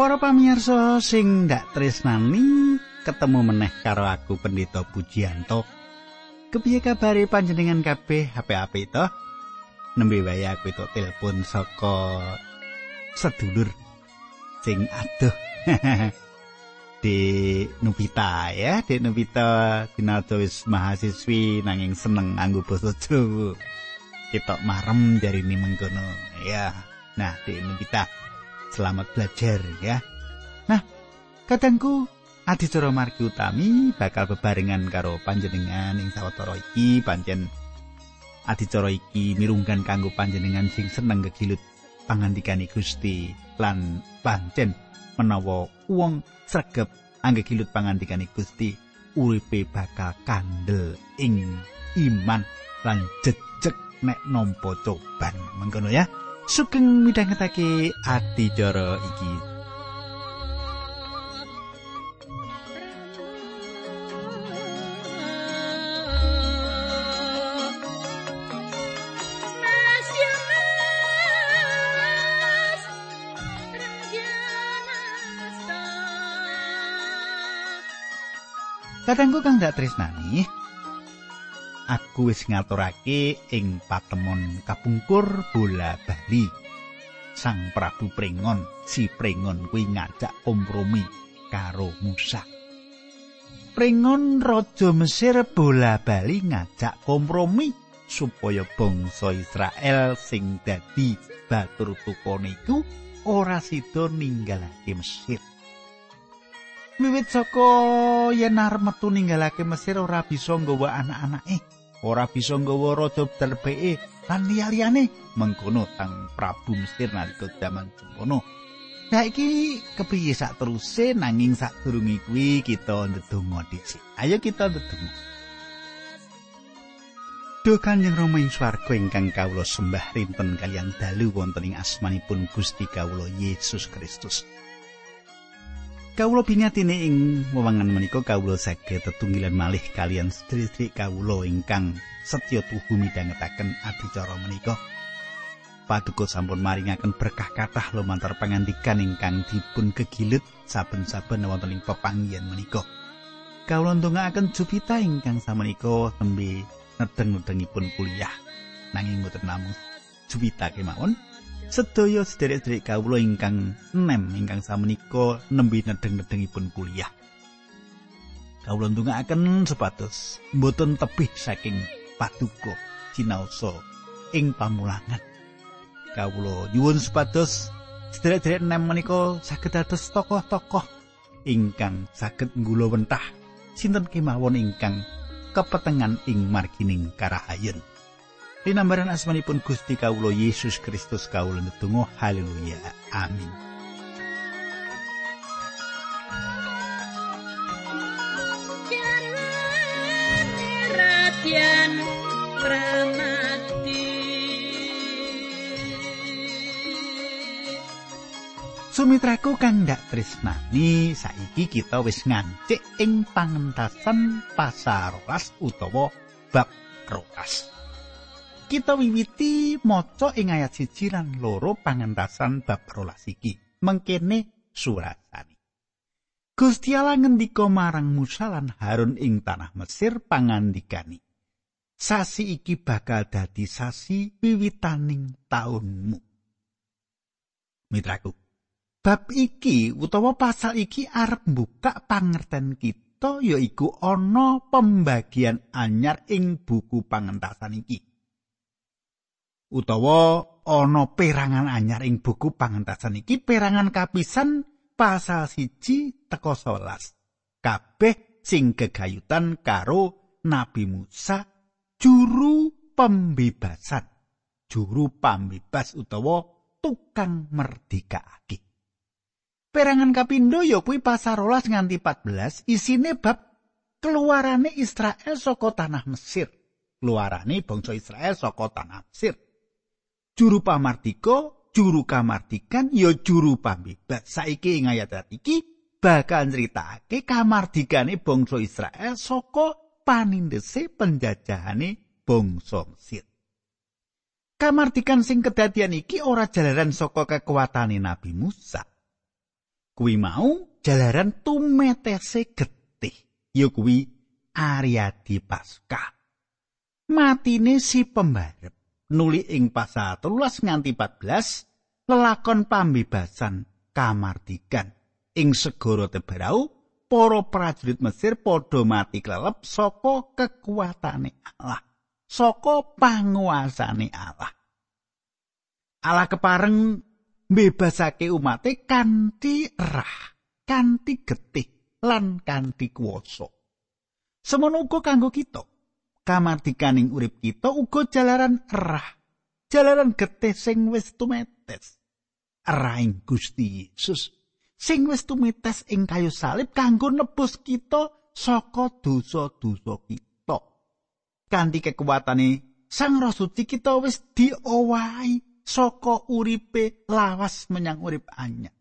Para pamirsa sing ndak tresnani, ketemu meneh karo aku Pendeta Pujianto. Kepiye kabare panjenengan kabeh? HP-HP to? Nembe wae aku itu telepon saka sedulur sing aduh. di Nubita ya, di Nubita sinaldo wis mahasiswi nanging seneng nganggo basa Jawa. Kita marem dari ini mengkono ya. Nah, di Nubita. Selamat belajar ya. Nah, kadangku adicara margi utami bakal bebarengan karo panjenengan ing sawetara iki. Pancen adicara iki mirunggan kanggo panjenengan sing seneng kegilut pangandikane Gusti. Lan pancen menawa wong sregep anggegilut pangandikane Gusti uripe bakal kandel ing iman lan jejeg nek nampa coban mengkono ya sugeng midhangetake adicara iki. Kadangku kang dak tresnani, aku wis ngaturake ing patemon kapungkur bola Bali. Sang Prabu Pringon, si Pringon kuwi ngajak kompromi karo Musa. Pringon raja Mesir bola Bali ngajak kompromi supaya bangsa Israel sing dadi batur tukone iku ora sida ninggalake Mesir. Wiwit saka yen arep metu ninggalake Mesir ora bisa nggawa anak-anake. Ora bisa nggawa raja terbeke lan liya-liyane mengkono tang Prabu Mesir nalika jaman sempono. Nah iki kepriye sak teruse nanging sak durunge kuwi kita ndedonga dhisik. Ayo kita ndedonga. Duh Kanjeng Rama ing swarga ingkang kawula sembah rinten kaliyan dalu wonten ing asmanipun Gusti kawula Yesus Kristus. Kawula pingatine ing wewangan menika kawula saged tetunggilan malih kalian sedherek kawula ingkang setya tuhu midhangetaken adicara menika. Paduka sampun maringaken berkah kathah lumantar pangandikan ingkang dipun kegilut saben-saben wonten ing pepanggihan menika. Kawula ndongaaken Jupita ingkang samenika tembe nedeng-nedengipun kuliah. Nanging mboten namung Jupita kemawon, sedaya sederek-sederek kawula ingkang nem ingkang samenika nembe nedeng-nedengipun kuliah. Kawula ndongaaken sepatus mboten tebih saking paduka cinaosa ing pamulangan. Kawula nyuwun sepatus sederek-sederek nem menika saged dados tokoh-tokoh ingkang saged nggula wentah sinten kemawon ingkang kepetengan ing margining karahayen. Dinambaran asmanipun Gusti Kawulo Yesus Kristus kawula netunggal haleluya. Amin. Sumitraku kang ndak tresnani saiki kita wis ngancik ing pangentasan pasarolas utawa bab rolas. Kita wiwiti maca ing ayat siji lan loro pangentasan bab rolas iki. Mengkene surasane Gusti Allah ngendika marang Musa lan Harun ing tanah Mesir pangandikani sasi iki bakal dadi sasi wiwitaning taunmu. Mitraku bab iki utawa pasal iki arep buka pangerten kita yaiku ana pembagian anyar ing buku pangentasan iki utawa ana perangan anyar ing buku pangentasan iki perangan kapisan pasal siji teko sewelas. Kabeh sing gegayutan karo Nabi Musa juru pembebasan. Juru pembebas utawa tukang merdikake perangan kapindo ya kuwi pasal nganti 14 isine bab keluarane Israel saka tanah Mesir. Keluarane bangsa Israel saka tanah Mesir juru pamardika, juru kamardikan ya juru pambebas. Saiki ing ayat iki bakal nyritakake kamardikane bangsa Israel saka panindese penjajahane bangsa Mesir. Kamardikan sing kedadian iki ora jalaran saka kekuatane Nabi Musa. Kuwi mau jalaran tumetese getih. Ya kuwi Ariadi Paskah. Matine si pembarep nuli ing pasal 13 nganti 14 lelakon pambebasan kamardikan. Ing segara Tebarau para prajurit Mesir padha mati klelep saka kekuatane Allah saka panguasane Allah. Allah kepareng mbebasake umate kanthi erah kanthi getih lan kanthi kuwasa. Semono uga kanggo kita kamardikaning urip kita uga jalaran erah jalaran getih sing wis tumetes erah ing Gusti Yesus sing wis tumites ing kayu salib kanggo nebus kita saka dosa-dosa kita. Kanthi kekuatane Sang Roh Suci kita wis diowahi saka uripe lawas menyang urip anyar.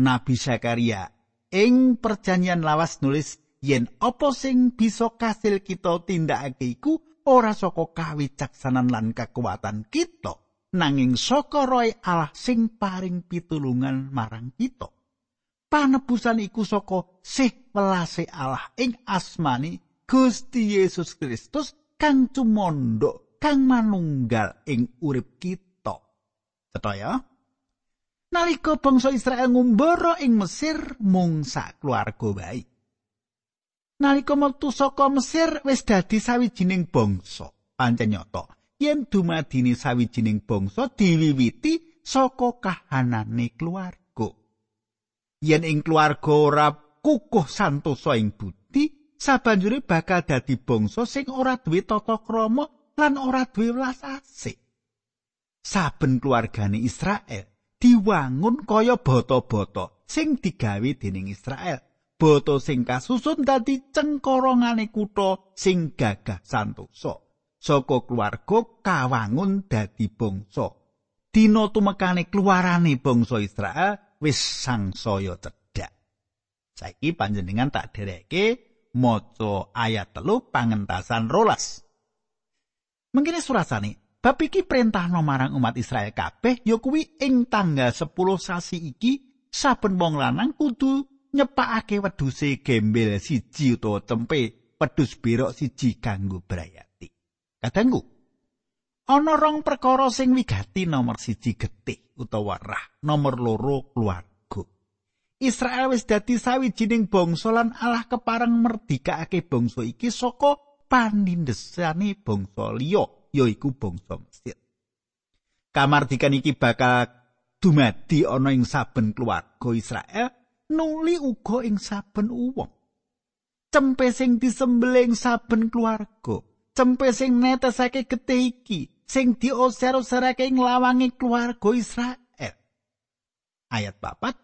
Nabi Zakaria ing perjanjian lawas nulis yen apa sing bisa kasil kita tindakake iku ora saka kawicaksanan lan kekuatan kita. nanging saka roe Allah sing paring pitulungan marang kita. Panebusan iku saka sih welase Allah ing asmani Gusti Yesus Kristus kang cumondok kang manunggal ing urip kita. Cetha Nalika bangsa Israel ngumbara ing Mesir mung sak keluarga bae. Nalika metu saka Mesir wis dadi sawijining bangsa. Pancen nyata, yen dumadine sawijining bangsa diwiwiti saka kahanane keluarga. Yen ing keluarga ora kukuh santosa ing budi, sabanjure bakal dadi bangsa sing ora duwe tata krama lan ora duwe welas asih. Saben keluargane Israel diwangun kaya bata-bata sing digawe dening Israel. Bata sing kasusun dadi cengkorongane kutha sing gagah santosa. saka keluarga kawangun dadi bangsa. Dina tumekane keluarane bangsa Israel wis sangsaya cedhak. Saiki panjenengan tak dereke maca ayat telu pangentasan rolas. Mengkene surasane, bab iki perintah marang umat Israel kabeh ya kuwi ing tanggal 10 sasi iki saben wong lanang kudu nyepakake wedhuse gembel siji utawa tempe wedhus berok siji kanggo brayat. Kadangku, ana rong perkara sing wigati nomor siji getih utawa rah, nomor loro keluarga. Israel wis dadi sawijining bangsa lan Allah kepareng merdikake bangsa iki saka panindesane bangsa liya, yaiku bangsa Mesir. Kamardikan iki bakal dumadi ana ing saben keluarga Israel, nuli uga ing saben uwong. Cempe sing disembelih saben keluarga. cempe sing netesake getih iki sing dioser-oserake nglawangi keluarga Israel. Ayat papat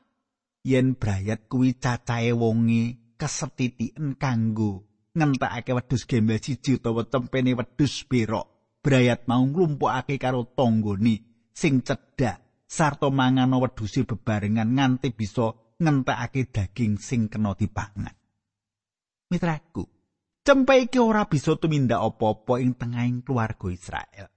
yen brayat kuwi cacahe wonge kesetitiken kanggo ngentakake wedhus gembel siji utawa cempene wedhus berok. Brayat mau nglumpukake karo tanggane sing cedhak sarta mangan wedhuse bebarengan nganti bisa ngentakake daging sing kena dipangan. Mitraku, Cempe iki ora bisa tumindak apa-apa ing tengahing keluarga Israel.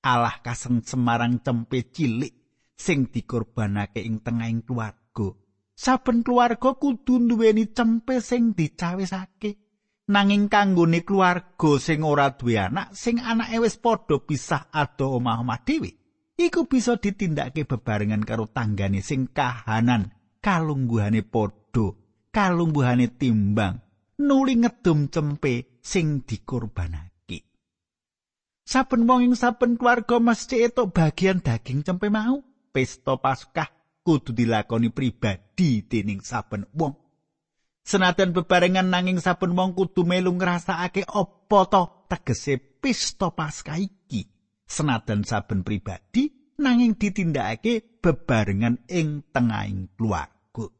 Allah kaseng semarang cempe cilik sing dikorbanake ing tengahing keluarga. Saben keluarga kudu nduweni cempe sing dicawisake. Nanging kanggone keluarga sing ora duwe anak, sing anake wis padha pisah ado omah-omah dhewe, iku bisa ditindakake bebarengan karo tanggane sing kahanan, kalungguhane padha, kalungguhane timbang. nuli ngedum cempe sing dikorbanake. Saben wong ing saben keluarga mesti etuk bagian daging cempe mau. Pesta Paskah kudu dilakoni pribadi dening saben wong. Senajan bebarengan nanging saben wong kudu melu ngrasakake apa to tegese pesta Paskah iki. Senajan saben pribadi nanging ditindakake bebarengan ing tengahing keluarga.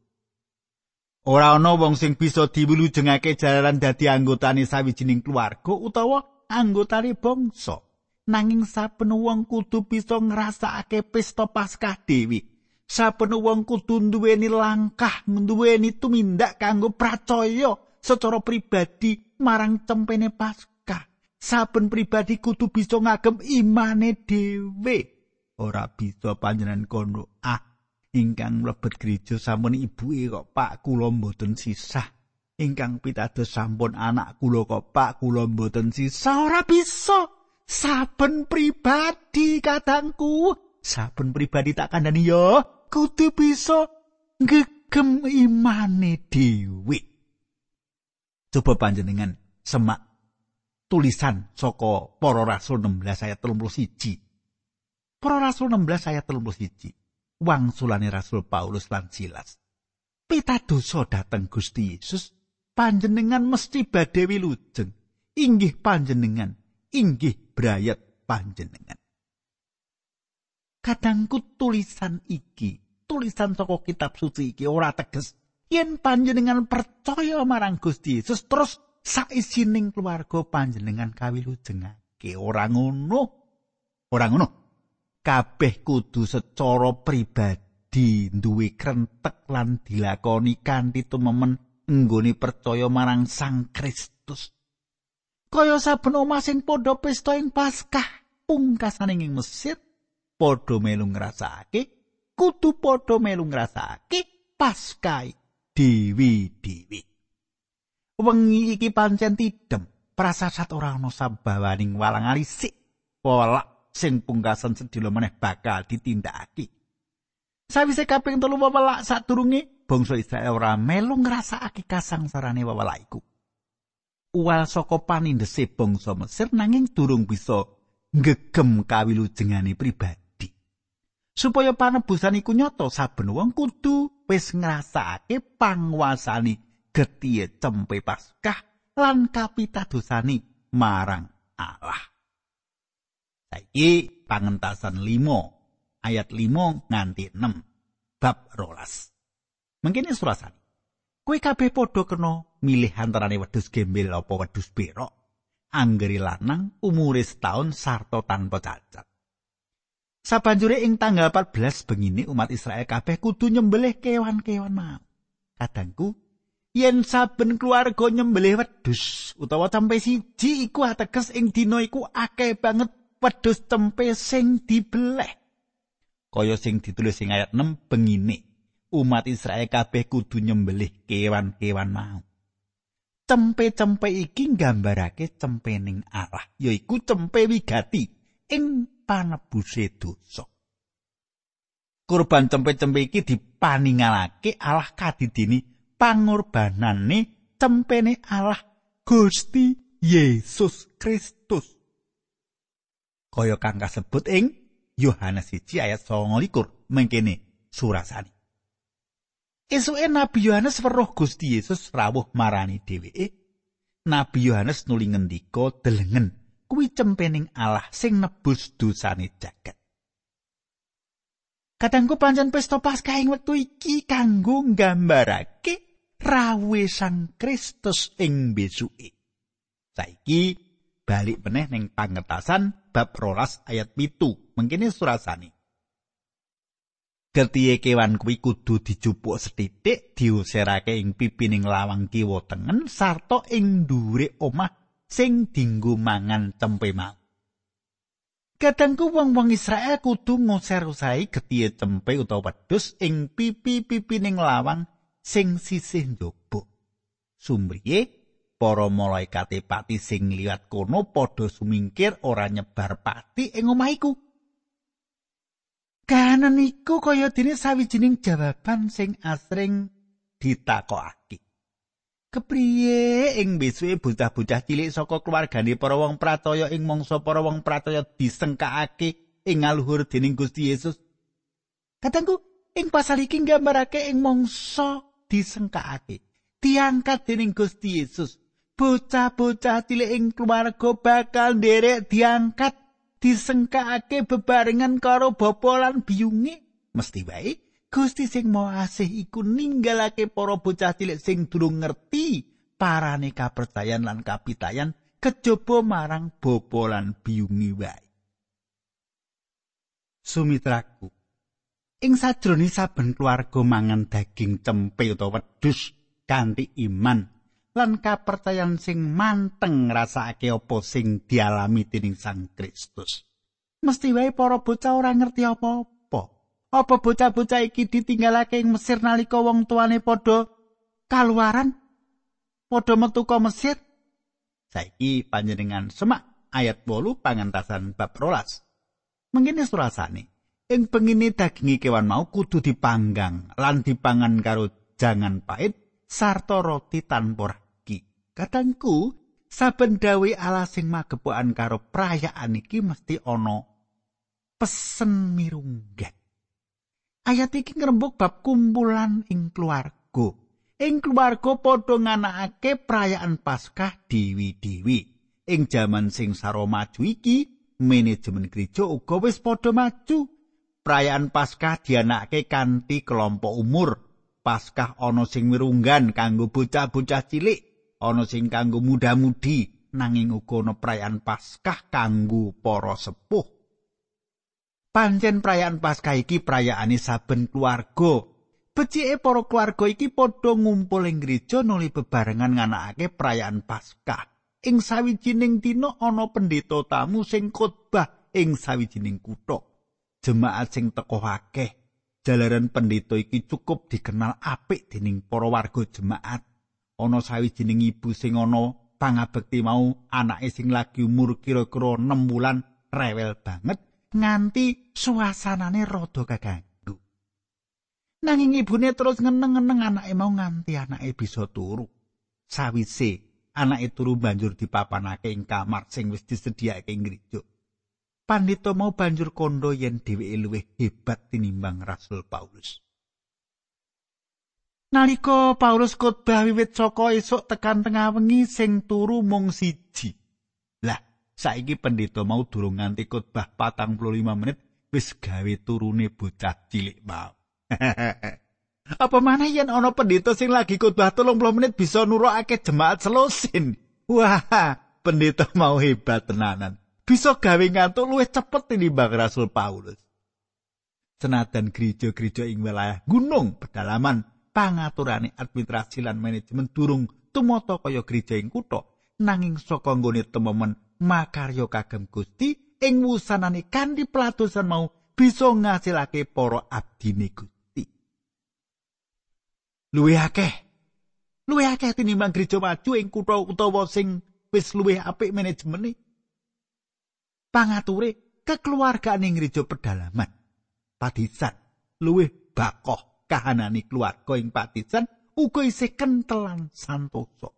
Ora ana wong sing bisa diwulujengake jalaran dadi anggotane sawijining keluarga utawa anggotane bangsa. Nanging saben wong kudu bisa ngrasakake pesta Paskah dewi. Saben wong kudu duweni langkah, duweni tumindak kanggo percaya secara pribadi marang cempene Paskah. Saben pribadi kudu bisa ngagem imane dhewe. Ora bisa panjenengan kono. Ah ingkang mlebet gereja sampun ibuke kok Pak kula mboten sisah. Ingkang pitados sampun anak kula kok Pak kula mboten sisah. Ora bisa. Saben pribadi kadangku. Saben pribadi tak kandhani yo kudu bisa ngegem imane dhewe. Coba panjenengan semak tulisan saka para rasul 16 ayat 31 para rasul 16 ayat 31 wangsulane rasul Paulus lan Silas. Pitadosa dhateng Gusti Yesus. Panjenengan mesti badhe wilujeng. Inggih panjenengan inggih brayat panjenengan. Kadangku tulisan iki tulisan saka kitab suci iki ora teges. Yen panjenengan percaya marang Gusti Yesus terus saisining keluarga panjenengan kawilujengake ora ngono. Ora ngono kabeh kudu secara pribadi duwe krentek lan dilakoni kanthi tumemen nggone percaya marang Sang Kristus. Kaya saben omah sing padha pesta ing Paskah pungkasaning ing Mesir padha melu ngrasake kudu padha melu ngrasake Paskah dewi-dewi wengi iki pancen tidem prasasat ora ana sabawaning walang alisik walak sing pungkasan sedilo meneh bakal ditindakake. Sawise kaping telu wewelak sadurunge bangsa Israel ora melu ngrasakake kasangsarane wewelak iku. Uwal saka panindese bangsa Mesir nanging durung bisa ngegem kawilujengane pribadi. Supaya panebusan iku nyata saben wong kudu wis ngrasakake panguasane getiye cempe paskah lan kapitadosani marang Allah. Saiki pangentasan 5 ayat 5 nganti 6 bab rolas. Mungkin surasane. Kowe kabeh padha kena milih antarane wedhus gembel apa wedhus berok. Anggere lanang umure setahun sarta tanpa cacat. Sabanjure ing tanggal 14 bengine umat Israel kabeh kudu nyembelih kewan-kewan mau. Kadangku yen saben keluarga nyembelih wedhus utawa tempe siji iku ateges ing dina iku akeh banget wedhus tempe sing dibeleh. Kaya sing ditulis ing ayat 6 bengine umat Israel kabeh kudu nyembelih kewan-kewan mau. Tempe-tempe iki nggambarake cempening Allah yaiku cempe wigati ing panebuse dosa. Kurban cempe-cempe iki dipaningalake Allah kadidini pangorbanane cempene Allah Gusti Yesus Kristus. Kaya kang kasebut ing Yohanes 1 ayat 29 mengkene surasane. Esuke Nabi Yohanes weruh Gusti Yesus rawuh marani dheweke. Nabi Yohanes nuli ngendika delengen kuwi cempening Allah sing nebus dosane jagat. Kadangku pancen pesta Paskah ing wektu iki kanggo nggambarake rawe Sang Kristus ing besuke. Saiki balik meneh ning pangetasan bab rolas ayat pitu mengkini surasani. Getihe kewan kuwi kudu dijupuk setitik diusirake ing pipining lawang kiwa tengen sarta ing dhuwure omah sing dinggo mangan cempe mau. Kadangku wong-wong Israel kudu ngusir-usai getihe cempe utawa wedhus ing pipi-pipining lawang sing sisih njaba. Sumriye para malaikat pati sing liwat kono padha sumingkir ora nyebar pati ing omah iku. Kahanan iku kaya dene sawijining jawaban sing asring ditakokake. Kepriye ing besuke bocah-bocah cilik saka keluargane para wong prataya ing mangsa para wong prataya disengkakake ing aluhur dening Gusti Yesus. Katangku ing pasal iki nggambarake ing mangsa disengkakake diangkat dening Gusti Yesus bocah-bocah cilik ing keluarga bakal nderek diangkat disengkakake bebarengan karo bapa lan biyunge. Mesti wae Gusti sing mau asih iku ninggalake para bocah cilik sing durung ngerti parane kapercayan lan kapitayan kejaba marang bapa lan biyunge wae. Sumitraku ing sajroning saben keluarga mangan daging cempe utawa wedhus kanthi iman lan kapercayan sing manteng ngrasakake apa sing dialami dening Sang Kristus. Mesti wae para bocah ora ngerti apa-apa. Apa bocah-bocah iki ditinggalake ing Mesir nalika wong tuane padha kaluaran? Padha metu ka Mesir? Saiki panjenengan semak ayat 8 pangantasan bab 12. Mengkene surasane, ing pengine dagingi kewan mau kudu dipanggang lan dipangan karo jangan pahit sarta roti tanpa ragi. Kadangku, saben dawe ala sing magepokan karo perayaan iki mesti ana pesen mirunggan. Ayat iki ngrembug bab kumpulan ing keluarga. Ing keluarga padha nganakake perayaan Paskah dewi-dewi. Ing jaman sing saro maju iki, manajemen gereja uga wis padha maju. Perayaan Paskah dianakake kanthi kelompok umur. Paskah ana sing mirunggan kanggo bocah-bocah cilik ana sing kanggo muda-mudi nanging uga ana perayaan Paskah kanggo para sepuh. Pancen perayaan Paskah iki perayaane saben keluarga. Becike para keluarga iki padha ngumpul ing gereja nuli bebarengan nganakake perayaan Paskah. Ing sawijining dina ana pendeta tamu sing khotbah ing sawijining kutha. Jemaat sing teko akeh jalaran pendeta iki cukup dikenal apik dening para warga jemaat. Ana sawijining ibu sing ana pangabekti mau anake sing lagi umur kira-kira 6 wulan rewel banget nganti suasanane rada kaganggu. Nanging ibune terus ngeneng-ngeneng anake mau nganti anake bisa turu. Sawise anake turu banjur dipapanake ing kamar sing wis disediakake ing gereja. Pandhita mau banjur kondo yen dheweke luwih hebat tinimbang Rasul Paulus. Nalika Paulus khotbah wiwit saka esuk tekan tengah wengi sing turu mung siji. Lah, saiki pendeta mau durung nganti khotbah 45 menit wis gawe turune bocah cilik mau. Apa mana yen ana pendeta sing lagi khotbah 30 menit bisa nurokake jemaat selosin? Wah, pendeta mau hebat tenanan. Bisa gawe ngantuk luwih cepet tinimbang Rasul Paulus. Senajan gereja-gereja ing wilayah gunung pedalaman pangaturane administrasi lan manajemen durung tumata kaya gereja ing kutha. Nanging saka nggone temomen makarya kagem Gusti ing wusanane kanthi pelatusan mau bisa ngasilake para abdine Gusti. Luwih akeh. Luwih akeh tinimbang gereja maju ing kutha utawa sing wis luwih apik manajemene pangature kekeluargaan ing gereja pedalaman padisan luwih bakoh kahanane keluarga ing patisan uga isih kentelan santoso.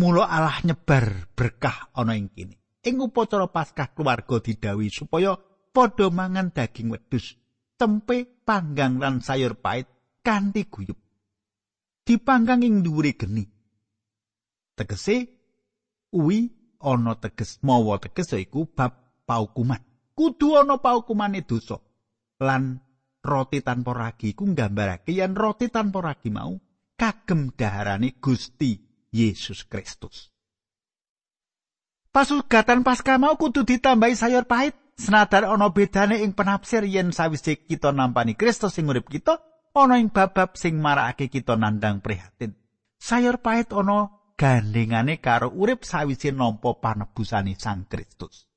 Mula Allah nyebar berkah ana ing kene. Ing upacara Paskah keluarga didawi supaya padha mangan daging wedhus, tempe, panggang lan sayur pait kanthi guyub. Dipanggang ing dhuwure geni. Tegese uwi ana teges mawa teges iku bab paukuman. Kudu ana paukumane dosa lan roti tanpa ragi ku nggambarake yen roti tanpa ragi mau kagem daharane Gusti Yesus Kristus. Pasugatan Paskah mau kudu ditambahi sayur pahit senajan ana bedane ing penafsir yen sawise kita nampani Kristus sing urip kita ana ing bab-bab sing marakake kita nandang prihatin. Sayur pahit ana gandengane karo urip sawise nampa panebusane Sang Kristus.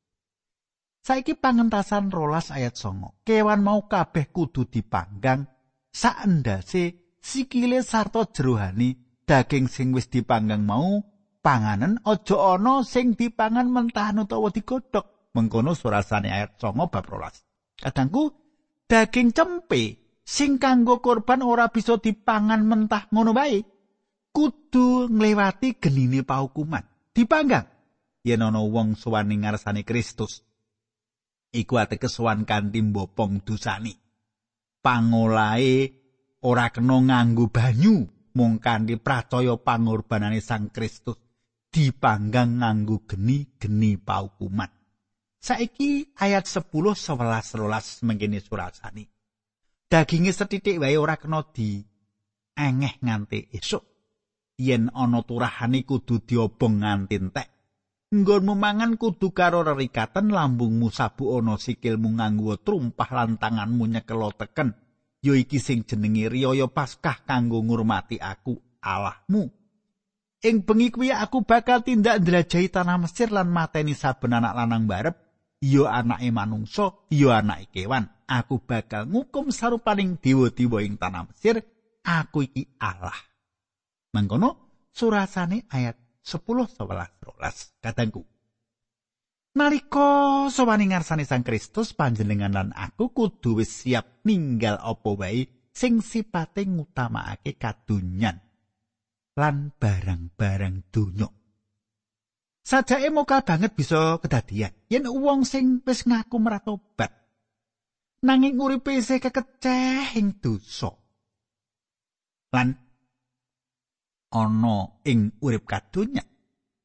Saiki pangentasan rolas ayat songo. Kewan mau kabeh kudu dipanggang saendase sikile sarta jerohani daging sing wis dipanggang mau panganen aja ana sing dipangan mentahan utawa digodhog. Mengkono surasane ayat songo bab rolas. Kadangku daging cempe sing kanggo korban ora bisa dipangan mentah ngono bae. Kudu nglewati genine paukuman. Dipanggang yen ana wong suwani ngarsane Kristus. Iku ateges sowan kanthi mbopong dosani. Pangolahe ora kena nganggo banyu mung kanthi pracaya pangorbanane Sang Kristus dipanggang nganggo geni-geni paukuman. Saiki ayat 10 11 13 mengkene surasani. Daginge setitik wae ora kena di engeh nganti esuk. Yen ana turahane kudu diobong nganti entek. Nggonmu mangan kudu karo rerikatan lambungmu sabu ana sikilmu nganggo trumpah lan tanganmu nyekelo teken. Ya iki sing jenenge riyaya paskah kanggo ngurmati aku Allahmu. Ing bengi kuwi aku bakal tindak ndrajahi tanah Mesir lan mateni saben anak lanang barep ya anake manungsa ya anake kewan. Aku bakal ngukum sarupaning dewa-dewa ing tanah Mesir. Aku iki Allah. Mangkono surasane ayat 10 11 12 kadangku Nalika sowani ngarsane Sang Kristus panjenengan lan aku kudu wis siap ninggal apa wae sing sipate ngutamakake kadunyan lan barang-barang donya. Sajake moka banget bisa kedadian yen wong sing wis ngaku meratobat nanging uripe isih kekeceh ing dosa. Lan ana ing urip kadunyan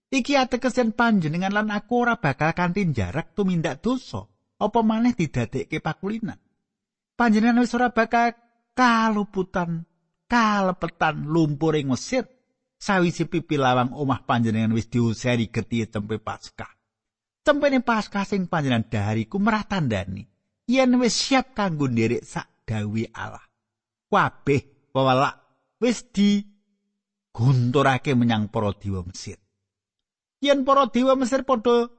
Iki atekesen panjenengan lan aku ora bakal kanthi jarak tumindak dosa, apa maneh didadekke pakulinan. Panjenengan wis ora bakal kaluputan, kalepetan lumpur ing Mesir. Sawise pipi lawang omah panjenengan wis diuseri getihe tempe Paskah. Tempene Paskah sing panjenengan dahariku meratandani yen wis siap kanggo nderek sak dawe Allah. Kabeh wewelak wis di gunturake menyang para diwa Mesir. yen para dewa Mesir padha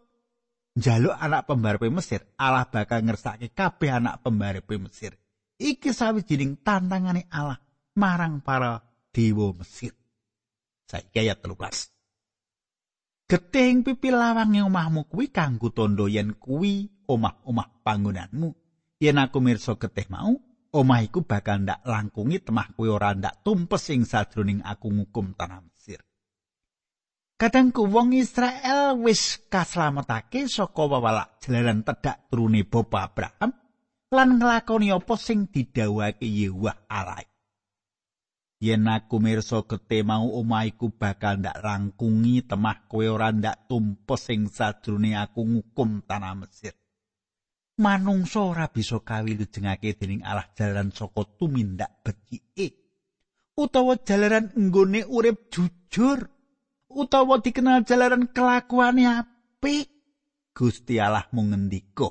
njaluk anak pembarepe Mesir, Allah bakal ngersake kabeh anak pembarepe Mesir. Iki sawijining tantangane Allah marang para dewa Mesir. Saiki ayat 13. Getih pipi lawange omahmu kuwi kanggo tondo yen kuwi omah-omah panggonanmu. Yen aku mirsa getih mau, omah iku bakal ndak langkungi temah kuwi ora ndak tumpes ing sajroning aku ngukum tanah Mesir. Kadangku wong Israel wis kaslametake saka wewalak jalaran tedak turune bapa Abraham lan nglakoni apa sing didhawuhake Yewah Allah. Yen aku mirsa gete mau omahku bakal ndak rangkungi temah kowe ora ndak tumpes sing sajrone aku ngukum tanah Mesir. Manungsa ora bisa kawilujengake dening Allah jalaran saka tumindak becike. Utawa jalaran nggone urip jujur. utawa dikenal jalaran kelakuane apik. Gusti Allah mung ngendika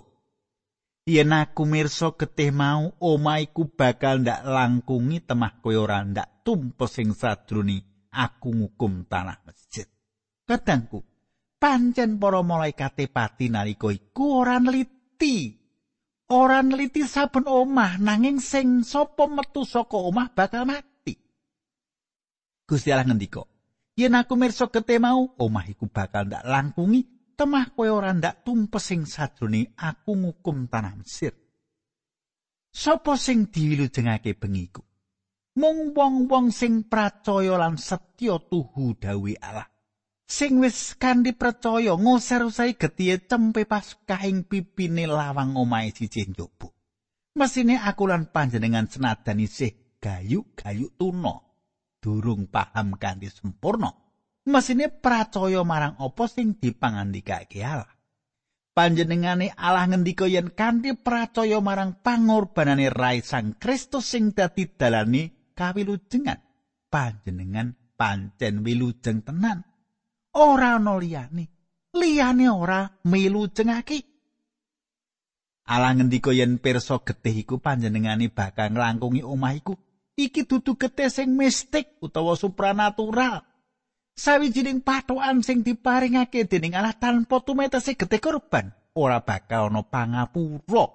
yen aku mirsa getih mau omaiku bakal ndak langkungi temah kowe ora ndak tumpes sing sadruni aku ngukum tanah masjid. Kadangku pancen para malaikate pati nalika iku ora neliti ora neliti saben omah nanging sing sapa metu saka omah bakal mati. Gusti Allah ngendika yen aku mirsa kete mau omah iku bakal ndak langkungi temah kowe ora ndak tumpes sing sadrone aku ngukum tanah Mesir sapa sing diwilujengake bengiku mung wong-wong sing percaya lan setya tuhu dawe Allah sing wis kanthi percaya ngoser-usai getihe cempe pas kaing pipine lawang omahe siji njaba mesine aku lan panjenengan senadan isih gayu-gayu tuna durung paham kanthi sempurna. Mesine percaya marang apa sing dipangandikake Allah. Panjenengane Allah ngendika yen kanthi percaya marang pangorbanane Rai Sang Kristus sing dadi dalane kawilujengan, panjenengan pancen wilujeng tenan. Ora ana liyane. Liyane ora milujengake. Allah ngendika yen pirsa getih iku panjenengane bakal nglangkungi omah iku iki dudu getih sing mistik utawa supranatural. Sawijining patokan sing diparingake dening Allah tanpa tumetese getih korban, ora bakal ana pangapura.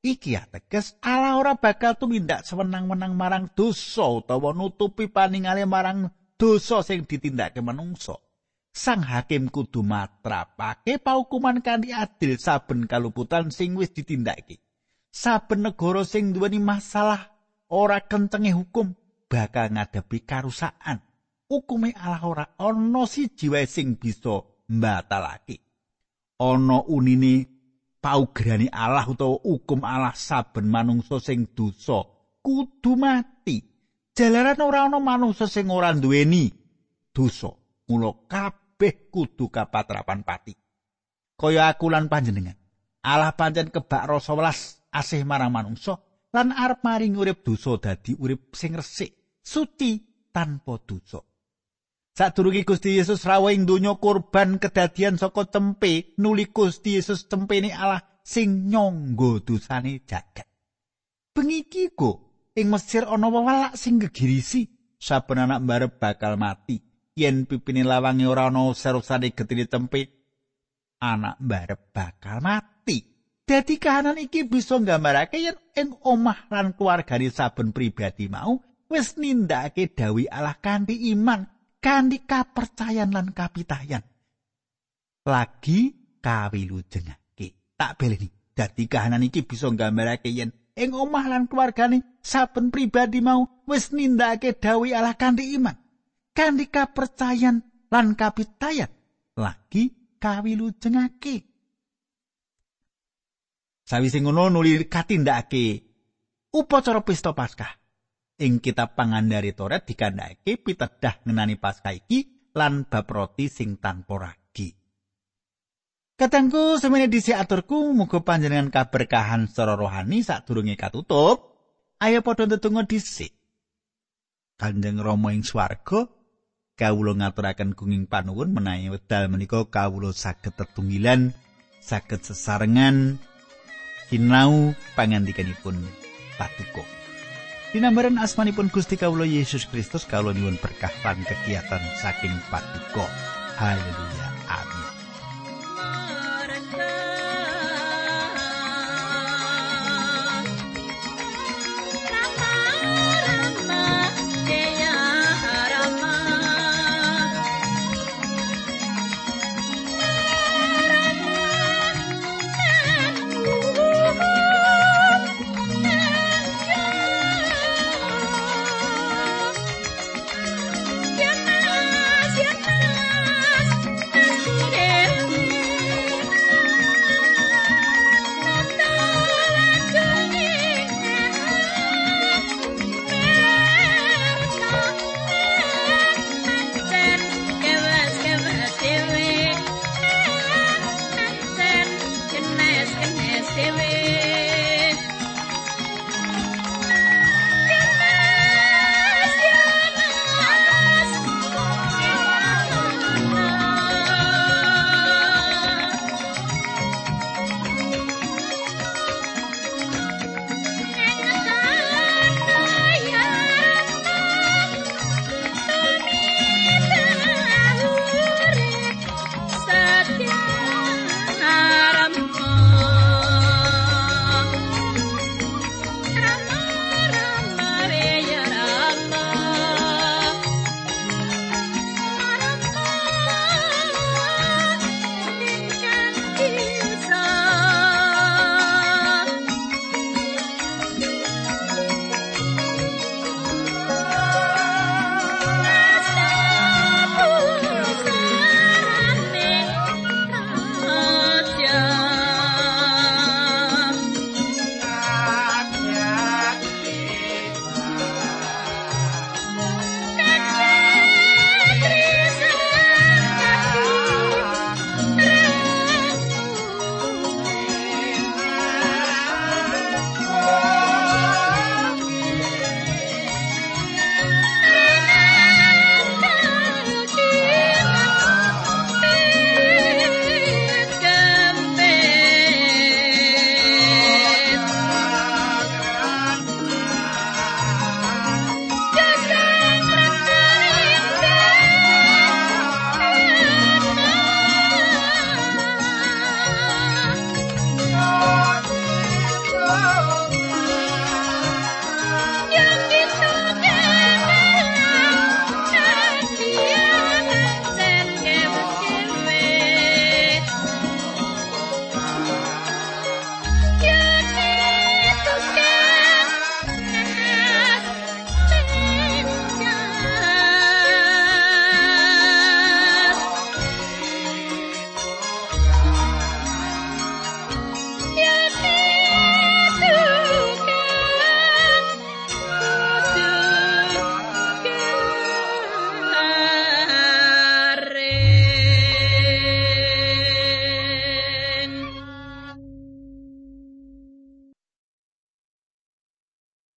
Iki ateges Allah ora bakal tumindak sewenang-wenang marang dosa utawa nutupi paningale marang dosa sing ditindakake manungsa. Sang hakim kudu matrapake paukuman kanthi adil saben kaluputan sing wis ditindakake. Saben negara sing duweni masalah ora kencenge hukum bakal ngadepi karusakan. Hukume Allah ora ana siji wae sing bisa mbatalake. Ana unine paugerane Allah utawa hukum Allah saben manungsa sing dosa kudu mati. Jalaran ora ana manungsa sing ora duweni dosa. Mula kabeh kudu kapatrapan pati. Kaya aku lan panjenengan. Allah pancen kebak rasa welas asih marang manungsa lan arep maring urip dosa dadi urip sing resik, suci tanpa dosa. Sadurunge Gusti Yesus rawuh ing donya kurban kedadian saka tempe, nuli Gusti Yesus tempene Allah sing nyangga dosane jagat. Bengiki go ing Mesir ana wewalak sing gegirisi, saben anak mbarep bakal mati. Yen pipine lawange ora ana serusane getine tempe, anak mbarep bakal mati. Dadi kahanan iki bisa nggambarake yen ing omah lan keluargane saben pribadi mau wis nindakake dawi Allah kanthi iman, kanthi kapercayan lan kapitayan. Lagi kawilujengake. Tak beleni. Dadi kahanan iki bisa nggambarake yen ing omah lan keluargane saben pribadi mau wis nindakake dawi Allah kanthi iman, kanthi kapercayan lan kapitayan. Lagi kawilujengake. Sawise ngono nuli katindakake upacara pesta Paskah. Ing kitab pangandari Toret dikandhake pitedah ngenani Paskah iki lan bab roti sing tanpa ragi. Katangku semene dhisik aturku muga panjenengan kaberkahan secara rohani sadurunge katutup. Ayo padha ndedonga dhisik. Kanjeng Rama ing swarga kawula ngaturaken gunging panuwun menawi wedal menika kawula saged tetunggilan saged sesarengan sinau pangandikanipun patuko. Dinambaran asmanipun Gusti Kawula Yesus Kristus kawula nyuwun berkah lan kegiatan saking patuko. Haleluya.